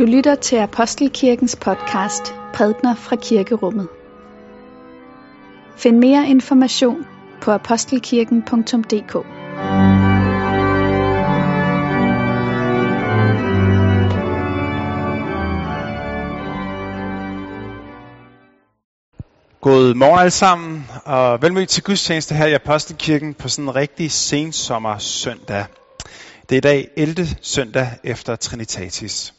Du lytter til Apostelkirkens podcast Prædner fra Kirkerummet. Find mere information på apostelkirken.dk God morgen alle sammen, og velmødt til gudstjeneste her i Apostelkirken på sådan en rigtig sensommer søndag. Det er i dag 11. søndag efter Trinitatis.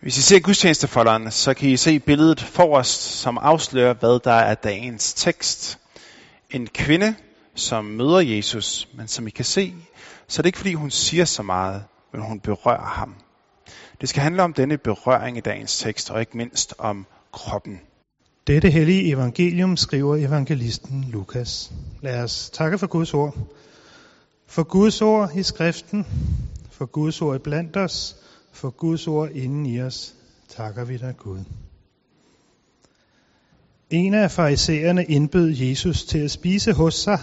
Hvis I ser gudstjenestefolderen, så kan I se billedet forrest, som afslører, hvad der er dagens tekst. En kvinde, som møder Jesus, men som I kan se, så er det ikke fordi hun siger så meget, men hun berører ham. Det skal handle om denne berøring i dagens tekst, og ikke mindst om kroppen. Dette hellige evangelium skriver evangelisten Lukas. Lad os takke for Guds ord. For Guds ord i skriften, for Guds ord blandt os, for Guds ord inden i os, takker vi dig Gud. En af farisæerne indbød Jesus til at spise hos sig,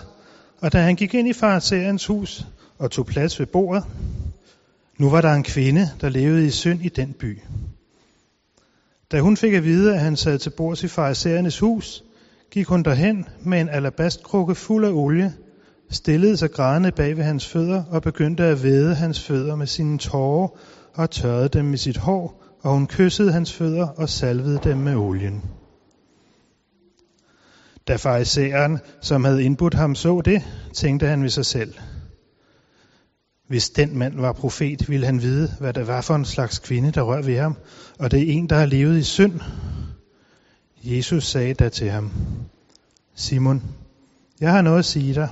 og da han gik ind i farisæerens hus og tog plads ved bordet, nu var der en kvinde, der levede i synd i den by. Da hun fik at vide, at han sad til bords i farisæernes hus, gik hun derhen med en alabastkrukke fuld af olie, stillede sig grædende bag ved hans fødder og begyndte at væde hans fødder med sine tårer og tørrede dem med sit hår, og hun kyssede hans fødder og salvede dem med olien. Da farisæeren, som havde indbudt ham, så det, tænkte han ved sig selv. Hvis den mand var profet, ville han vide, hvad det var for en slags kvinde, der rør ved ham, og det er en, der har levet i synd. Jesus sagde da til ham, Simon, jeg har noget at sige dig.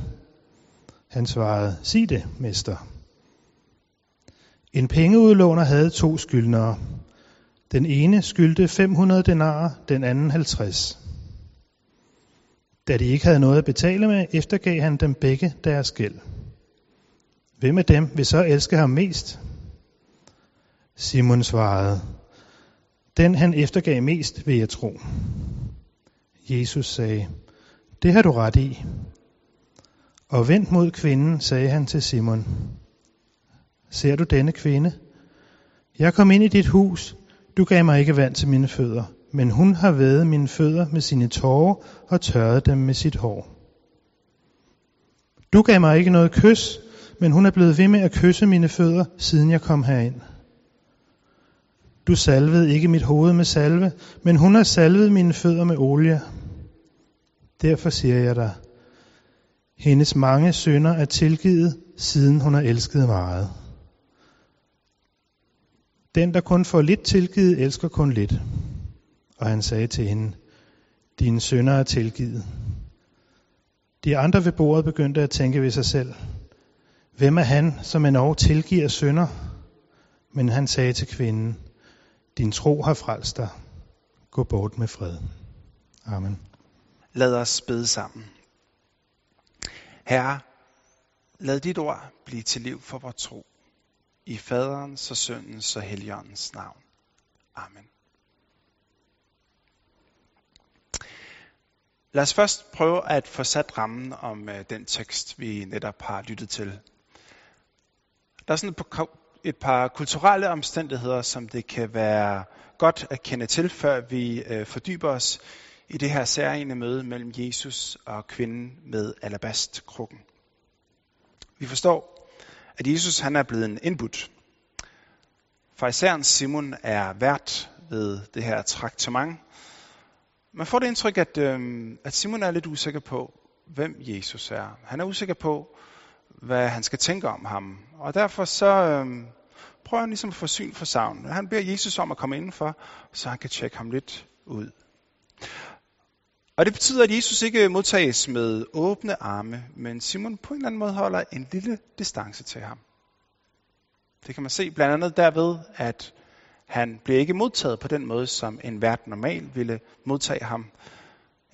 Han svarede, sig det, mester. En pengeudlåner havde to skyldnere. Den ene skyldte 500 denarer, den anden 50. Da de ikke havde noget at betale med, eftergav han dem begge deres gæld. Hvem af dem vil så elske ham mest? Simon svarede, den han eftergav mest, vil jeg tro. Jesus sagde, det har du ret i. Og vendt mod kvinden, sagde han til Simon, Ser du denne kvinde? Jeg kom ind i dit hus, du gav mig ikke vand til mine fødder, men hun har vædet mine fødder med sine tårer og tørret dem med sit hår. Du gav mig ikke noget kys, men hun er blevet ved med at kysse mine fødder, siden jeg kom herind. Du salvede ikke mit hoved med salve, men hun har salvet mine fødder med olie. Derfor siger jeg dig, hendes mange sønder er tilgivet, siden hun har elsket meget. Den, der kun får lidt tilgivet, elsker kun lidt. Og han sagde til hende, dine sønner er tilgivet. De andre ved bordet begyndte at tænke ved sig selv, hvem er han, som endnu tilgiver sønder? Men han sagde til kvinden, din tro har frelst dig. Gå bort med fred. Amen. Lad os bede sammen. Herre, lad dit ord blive til liv for vores tro. I faderens og søndens og helligåndens navn. Amen. Lad os først prøve at få sat rammen om øh, den tekst, vi netop har lyttet til. Der er sådan et par, kulturelle omstændigheder, som det kan være godt at kende til, før vi øh, fordyber os i det her særlige møde mellem Jesus og kvinden med alabastkrukken. Vi forstår, at Jesus han er blevet en indbudt. Fariseren Simon er vært ved det her traktement. Man får det indtryk, at, øh, at Simon er lidt usikker på, hvem Jesus er. Han er usikker på, hvad han skal tænke om ham. Og derfor så øh, prøver han ligesom at få syn for savn. Han beder Jesus om at komme indenfor, så han kan tjekke ham lidt ud. Og det betyder, at Jesus ikke modtages med åbne arme, men Simon på en eller anden måde holder en lille distance til ham. Det kan man se blandt andet derved, at han bliver ikke modtaget på den måde, som en vært normalt ville modtage ham.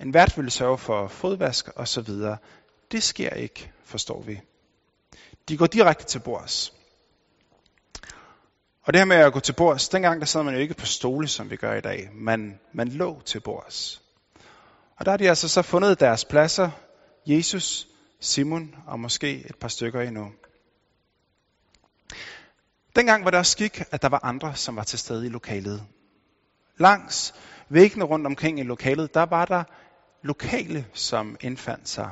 En vært ville sørge for fodvask og så videre. Det sker ikke, forstår vi. De går direkte til bords. Og det her med at gå til bords, dengang der sad man jo ikke på stole, som vi gør i dag. Man, man lå til bords. Og der har de altså så fundet deres pladser, Jesus, Simon og måske et par stykker endnu. Dengang var det også skik, at der var andre, som var til stede i lokalet. Langs væggene rundt omkring i lokalet, der var der lokale, som indfandt sig.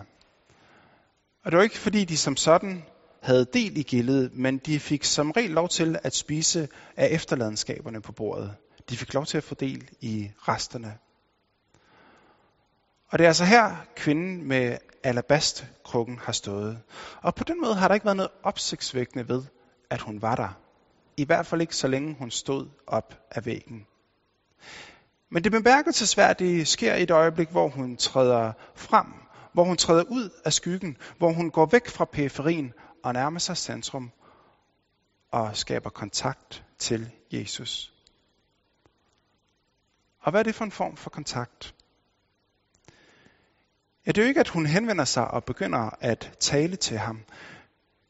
Og det var ikke fordi, de som sådan havde del i gildet, men de fik som regel lov til at spise af efterladenskaberne på bordet. De fik lov til at få del i resterne. Og det er altså her, kvinden med alabastkrukken har stået. Og på den måde har der ikke været noget opsigtsvækkende ved, at hun var der. I hvert fald ikke så længe hun stod op af væggen. Men det bemærkelsesværdige sker i et øjeblik, hvor hun træder frem, hvor hun træder ud af skyggen, hvor hun går væk fra periferien og nærmer sig centrum og skaber kontakt til Jesus. Og hvad er det for en form for kontakt? Ja, det er jo ikke, at hun henvender sig og begynder at tale til ham.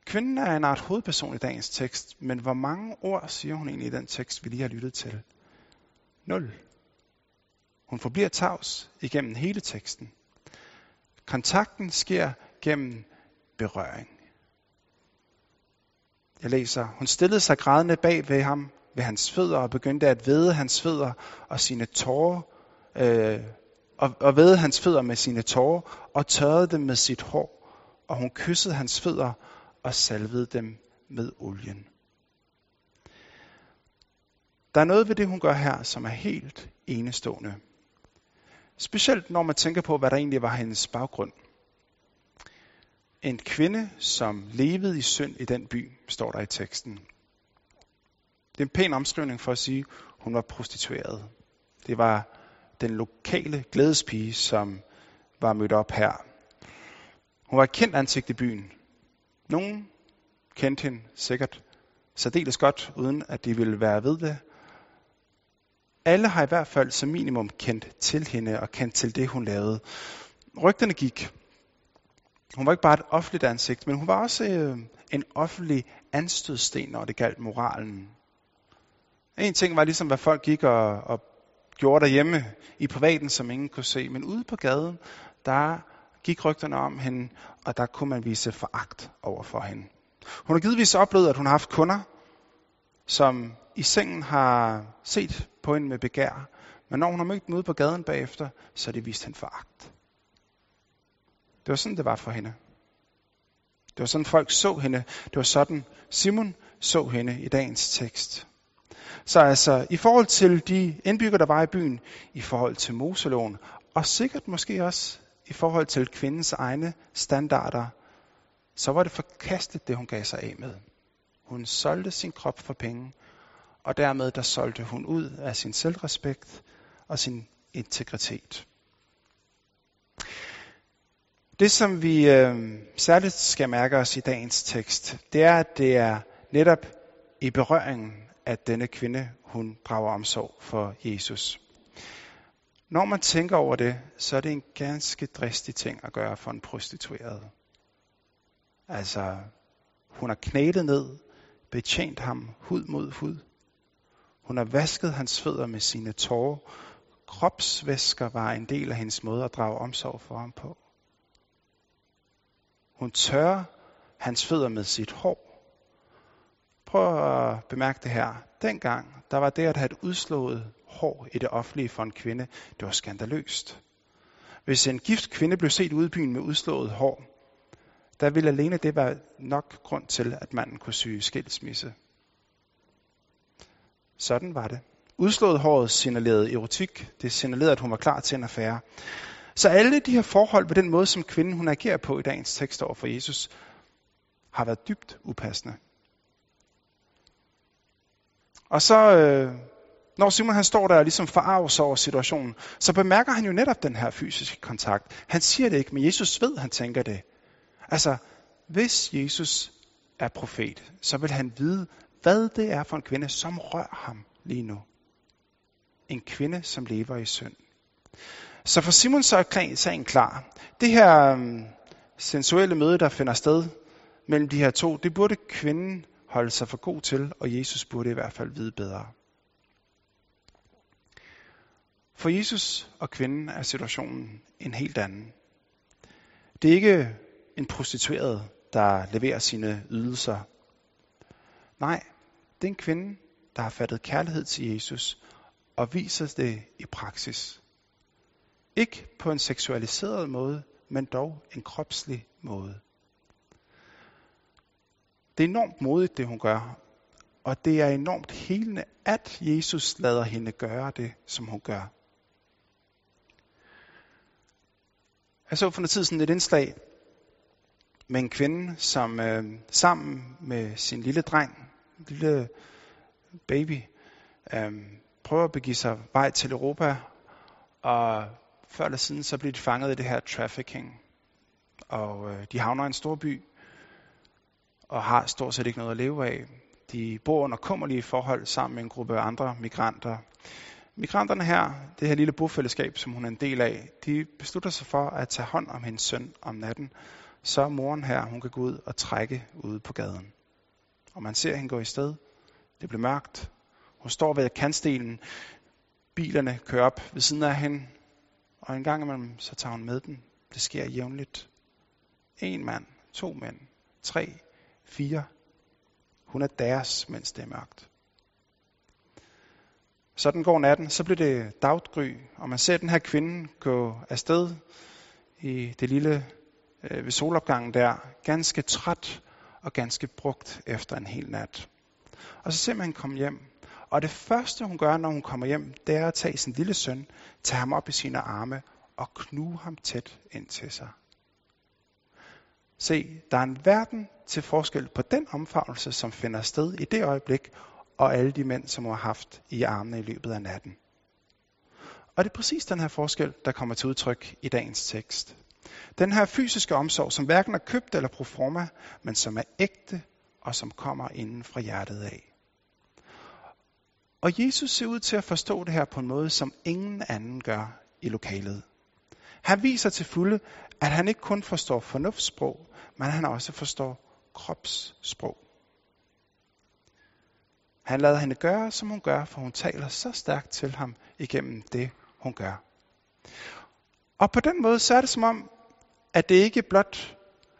Kvinden er en art hovedperson i dagens tekst, men hvor mange ord siger hun egentlig i den tekst, vi lige har lyttet til? Nul. Hun forbliver tavs igennem hele teksten. Kontakten sker gennem berøring. Jeg læser, hun stillede sig grædende bag ved ham, ved hans fødder, og begyndte at vede hans fødder og sine tårer, øh, og, og ved hans fødder med sine tårer, og tørrede dem med sit hår, og hun kyssede hans fødder og salvede dem med olien. Der er noget ved det, hun gør her, som er helt enestående. Specielt når man tænker på, hvad der egentlig var hendes baggrund. En kvinde, som levede i synd i den by, står der i teksten. Det er en pæn omskrivning for at sige, at hun var prostitueret. Det var den lokale glædespige, som var mødt op her. Hun var et kendt ansigt i byen. Nogen kendte hende sikkert særdeles godt, uden at de ville være ved det. Alle har i hvert fald som minimum kendt til hende og kendt til det, hun lavede. Rygterne gik. Hun var ikke bare et offentligt ansigt, men hun var også øh, en offentlig anstødsten, når det galt moralen. En ting var ligesom, hvad folk gik og, og gjorde derhjemme i privaten, som ingen kunne se. Men ude på gaden, der gik rygterne om hende, og der kunne man vise foragt over for hende. Hun har givetvis oplevet, at hun har haft kunder, som i sengen har set på hende med begær. Men når hun har mødt dem ude på gaden bagefter, så har det vist hende foragt. Det var sådan, det var for hende. Det var sådan, folk så hende. Det var sådan, Simon så hende i dagens tekst. Så altså, i forhold til de indbyggere, der var i byen, i forhold til Moseloven, og sikkert måske også i forhold til kvindens egne standarder, så var det forkastet, det hun gav sig af med. Hun solgte sin krop for penge, og dermed der solgte hun ud af sin selvrespekt og sin integritet. Det, som vi øh, særligt skal mærke os i dagens tekst, det er, at det er netop i berøringen, at denne kvinde, hun drager omsorg for Jesus. Når man tænker over det, så er det en ganske dristig ting at gøre for en prostitueret. Altså, hun har knælet ned, betjent ham hud mod hud. Hun har vasket hans fødder med sine tårer. Kropsvæsker var en del af hendes måde at drage omsorg for ham på. Hun tørrer hans fødder med sit hår. Prøv at bemærke det her. Dengang, der var det at have et udslået hår i det offentlige for en kvinde, det var skandaløst. Hvis en gift kvinde blev set ude i byen med udslået hår, der ville alene det være nok grund til, at manden kunne syge skilsmisse. Sådan var det. Udslået håret signalerede erotik. Det signalerede, at hun var klar til en affære. Så alle de her forhold ved den måde, som kvinden hun agerer på i dagens tekst over for Jesus, har været dybt upassende. Og så, øh, når Simon han står der og ligesom forarves over situationen, så bemærker han jo netop den her fysiske kontakt. Han siger det ikke, men Jesus ved, han tænker det. Altså, hvis Jesus er profet, så vil han vide, hvad det er for en kvinde, som rører ham lige nu. En kvinde, som lever i synd. Så for Simon så er sagen klar. Det her øh, sensuelle møde, der finder sted mellem de her to, det burde kvinden holde sig for god til, og Jesus burde i hvert fald vide bedre. For Jesus og kvinden er situationen en helt anden. Det er ikke en prostitueret, der leverer sine ydelser. Nej, det er en kvinde, der har fattet kærlighed til Jesus og viser det i praksis. Ikke på en seksualiseret måde, men dog en kropslig måde. Det er enormt modigt, det hun gør, og det er enormt helende, at Jesus lader hende gøre det, som hun gør. Jeg så for noget tid sådan et indslag med en kvinde, som øh, sammen med sin lille dreng, lille baby, øh, prøver at begive sig vej til Europa, og før eller siden så bliver de fanget i det her trafficking. Og øh, de havner i en stor by, og har stort set ikke noget at leve af. De bor under kummerlige forhold sammen med en gruppe andre migranter. Migranterne her, det her lille bofællesskab, som hun er en del af, de beslutter sig for at tage hånd om hendes søn om natten. Så moren her, hun kan gå ud og trække ude på gaden. Og man ser hende gå i sted. Det bliver mørkt. Hun står ved kantstenen. Bilerne kører op ved siden af hende. Og en gang imellem, så tager hun med den. Det sker jævnligt. En mand, to mænd, tre, fire. Hun er deres, mens det er mørkt. Sådan går natten, så bliver det daggry, og man ser den her kvinde gå afsted i det lille øh, ved solopgangen der, ganske træt og ganske brugt efter en hel nat. Og så ser man komme hjem, og det første hun gør, når hun kommer hjem, det er at tage sin lille søn, tage ham op i sine arme og knuge ham tæt ind til sig. Se, der er en verden til forskel på den omfavnelse, som finder sted i det øjeblik, og alle de mænd, som har haft i armene i løbet af natten. Og det er præcis den her forskel, der kommer til udtryk i dagens tekst. Den her fysiske omsorg, som hverken er købt eller proforma, men som er ægte og som kommer inden fra hjertet af. Og Jesus ser ud til at forstå det her på en måde, som ingen anden gør i lokalet. Han viser til fulde, at han ikke kun forstår fornuftssprog, men han også forstår kropssprog. Han lader hende gøre, som hun gør, for hun taler så stærkt til ham igennem det, hun gør. Og på den måde, så er det som om, at det ikke blot,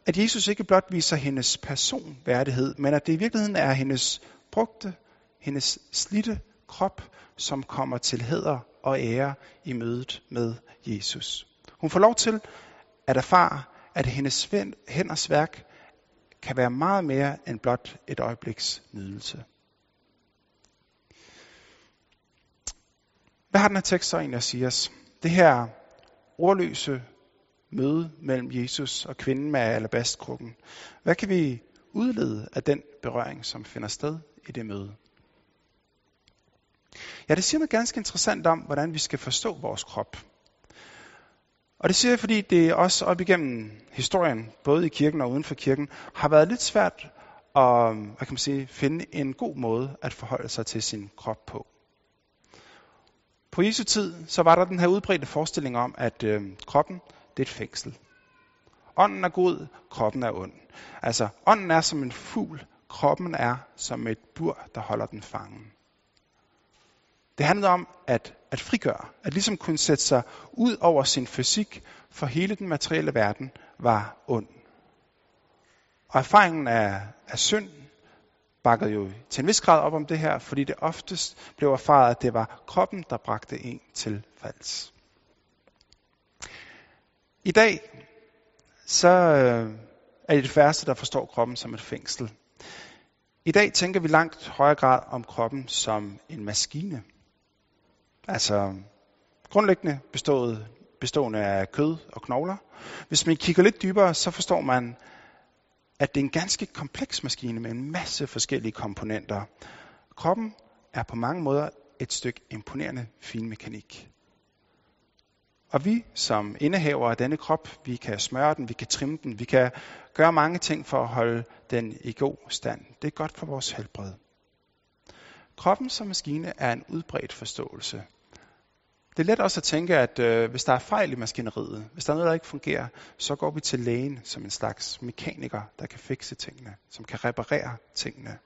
at Jesus ikke blot viser hendes personværdighed, men at det i virkeligheden er hendes brugte, hendes slitte krop, som kommer til heder og ære i mødet med Jesus. Hun får lov til at erfare, at hendes hænders værk kan være meget mere end blot et øjebliks nydelse. Hvad har den her tekst så egentlig at sige os? Det her ordløse møde mellem Jesus og kvinden med alabastkrukken. Hvad kan vi udlede af den berøring, som finder sted i det møde? Ja, det siger noget ganske interessant om, hvordan vi skal forstå vores krop. Og det siger jeg, fordi det også op igennem historien, både i kirken og uden for kirken, har været lidt svært at hvad kan man sige, finde en god måde at forholde sig til sin krop på. På Jesu tid, så var der den her udbredte forestilling om, at øh, kroppen, det er et fængsel. Ånden er god, kroppen er ond. Altså, ånden er som en fugl, kroppen er som et bur, der holder den fangen. Det handlede om at, at frigøre, at ligesom kunne sætte sig ud over sin fysik, for hele den materielle verden var ond. Og erfaringen af, af synd bakkede jo til en vis grad op om det her, fordi det oftest blev erfaret, at det var kroppen, der bragte en til falds. I dag, så øh, er det de færreste, der forstår kroppen som et fængsel. I dag tænker vi langt højere grad om kroppen som en maskine. Altså grundlæggende bestået, bestående af kød og knogler. Hvis man kigger lidt dybere, så forstår man, at det er en ganske kompleks maskine med en masse forskellige komponenter. Kroppen er på mange måder et stykke imponerende finmekanik. Og vi som indehaver af denne krop, vi kan smøre den, vi kan trimme den, vi kan gøre mange ting for at holde den i god stand. Det er godt for vores helbred. Kroppen som maskine er en udbredt forståelse. Det er let også at tænke, at øh, hvis der er fejl i maskineriet, hvis der er noget, der ikke fungerer, så går vi til lægen som en slags mekaniker, der kan fikse tingene, som kan reparere tingene. Jeg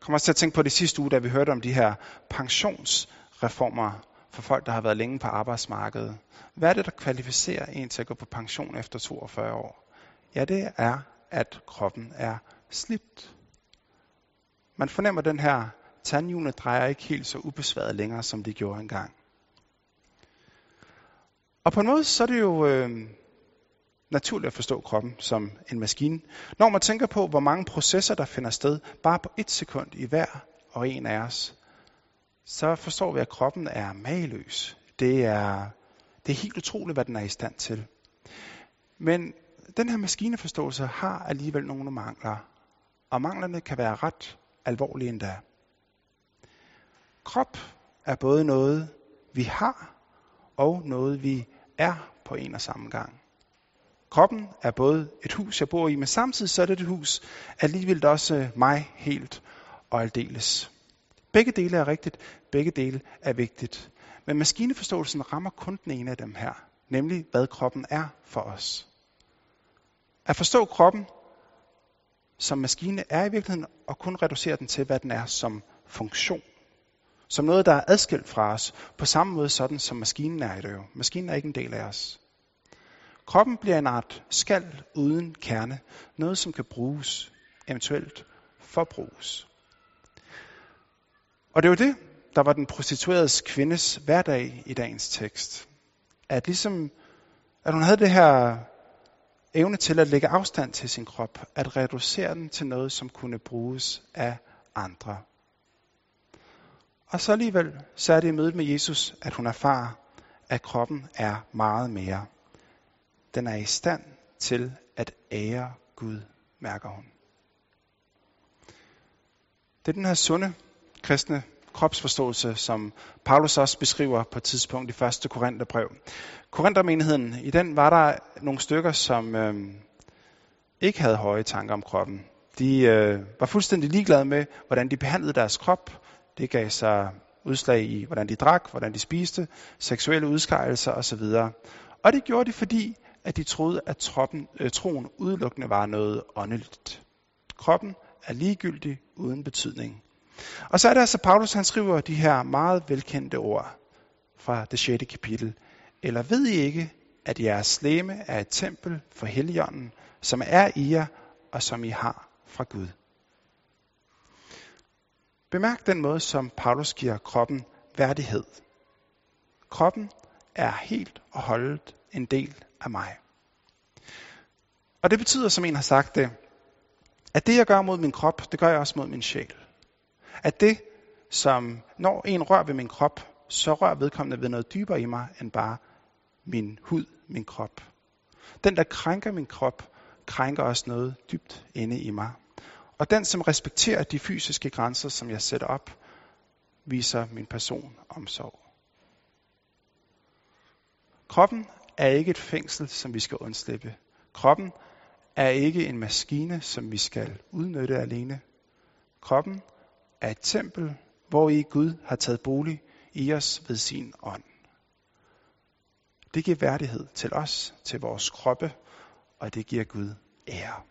kommer også til at tænke på det sidste uge, da vi hørte om de her pensionsreformer for folk, der har været længe på arbejdsmarkedet. Hvad er det, der kvalificerer en til at gå på pension efter 42 år? Ja, det er, at kroppen er slidt. Man fornemmer den her tandhjulene drejer ikke helt så ubesværet længere, som de gjorde engang. Og på en måde, så er det jo øh, naturligt at forstå kroppen som en maskine. Når man tænker på, hvor mange processer, der finder sted bare på et sekund i hver og en af os, så forstår vi, at kroppen er mageløs. Det er, det er helt utroligt, hvad den er i stand til. Men den her maskineforståelse har alligevel nogle mangler. Og manglerne kan være ret alvorlige endda. Krop er både noget, vi har, og noget, vi er på en og samme gang. Kroppen er både et hus, jeg bor i, men samtidig så er det et hus alligevel også mig helt og aldeles. Begge dele er rigtigt, begge dele er vigtigt. Men maskineforståelsen rammer kun den ene af dem her, nemlig hvad kroppen er for os. At forstå kroppen som maskine er i virkeligheden at kun reducere den til, hvad den er som funktion. Som noget, der er adskilt fra os, på samme måde sådan som maskinen er i det jo. Maskinen er ikke en del af os. Kroppen bliver en art skal uden kerne. Noget, som kan bruges, eventuelt forbruges. Og det var det, der var den prostitueredes kvindes hverdag i dagens tekst. At ligesom, at hun havde det her evne til at lægge afstand til sin krop, at reducere den til noget, som kunne bruges af andre. Og så alligevel, så er det i mødet med Jesus, at hun erfarer, at kroppen er meget mere. Den er i stand til at ære Gud, mærker hun. Det er den her sunde kristne kropsforståelse, som Paulus også beskriver på et tidspunkt i 1. Korintherbrev. Korinthermenigheden, i den var der nogle stykker, som øh, ikke havde høje tanker om kroppen. De øh, var fuldstændig ligeglade med, hvordan de behandlede deres krop. Det gav sig udslag i, hvordan de drak, hvordan de spiste, seksuelle udskejelser osv. Og det gjorde de, fordi at de troede, at troppen, øh, troen udelukkende var noget åndeligt. Kroppen er ligegyldig uden betydning. Og så er det altså, Paulus han skriver de her meget velkendte ord fra det 6. kapitel. Eller ved I ikke, at jeres læme er et tempel for Helligånden, som er i jer, og som I har fra Gud. Bemærk den måde, som Paulus giver kroppen værdighed. Kroppen er helt og holdet en del af mig. Og det betyder, som en har sagt det, at det jeg gør mod min krop, det gør jeg også mod min sjæl. At det, som når en rører ved min krop, så rører vedkommende ved noget dybere i mig, end bare min hud, min krop. Den, der krænker min krop, krænker også noget dybt inde i mig. Og den, som respekterer de fysiske grænser, som jeg sætter op, viser min person omsorg. Kroppen er ikke et fængsel, som vi skal undslippe. Kroppen er ikke en maskine, som vi skal udnytte alene. Kroppen er et tempel, hvor i Gud har taget bolig i os ved sin ånd. Det giver værdighed til os, til vores kroppe, og det giver Gud ære.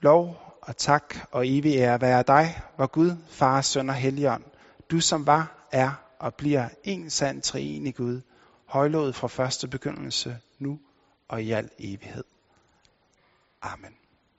Lov og tak og evig ære være dig, hvor Gud, Far, Søn og Helligånd, du som var, er og bliver en sand treenig Gud, højlået fra første begyndelse, nu og i al evighed. Amen.